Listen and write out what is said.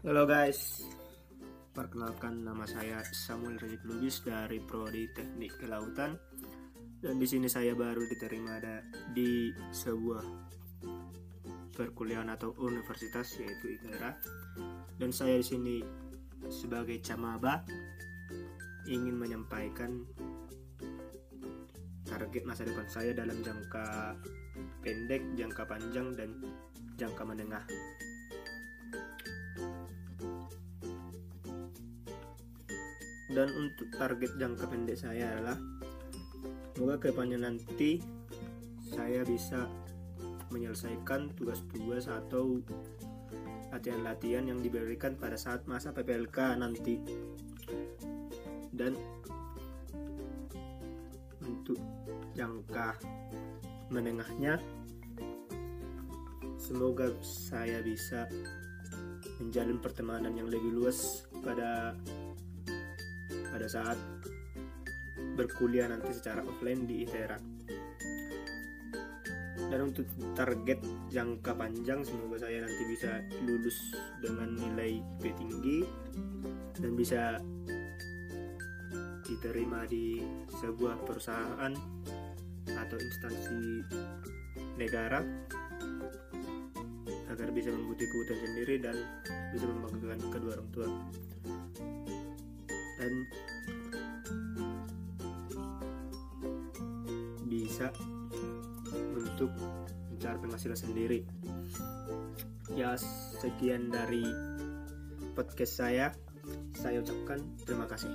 Halo guys, perkenalkan nama saya Samuel Rajib Lubis dari Prodi Teknik Kelautan. Dan di sini saya baru diterima ada di sebuah perkuliahan atau universitas yaitu ITERA dan saya di sini sebagai camaba ingin menyampaikan target masa depan saya dalam jangka pendek, jangka panjang dan jangka menengah. Dan untuk target jangka pendek saya adalah semoga ke depannya nanti saya bisa menyelesaikan tugas-tugas atau latihan-latihan yang diberikan pada saat masa PPLK nanti. Dan untuk jangka menengahnya semoga saya bisa menjalin pertemanan yang lebih luas pada pada saat berkuliah nanti secara offline di ITERA. Dan untuk target jangka panjang semoga saya nanti bisa lulus dengan nilai IP tinggi dan bisa diterima di sebuah perusahaan atau instansi negara agar bisa membuktikan kebutuhan sendiri dan bisa membanggakan kedua orang tua dan bisa untuk mencari penghasilan sendiri. Ya sekian dari podcast saya. Saya ucapkan terima kasih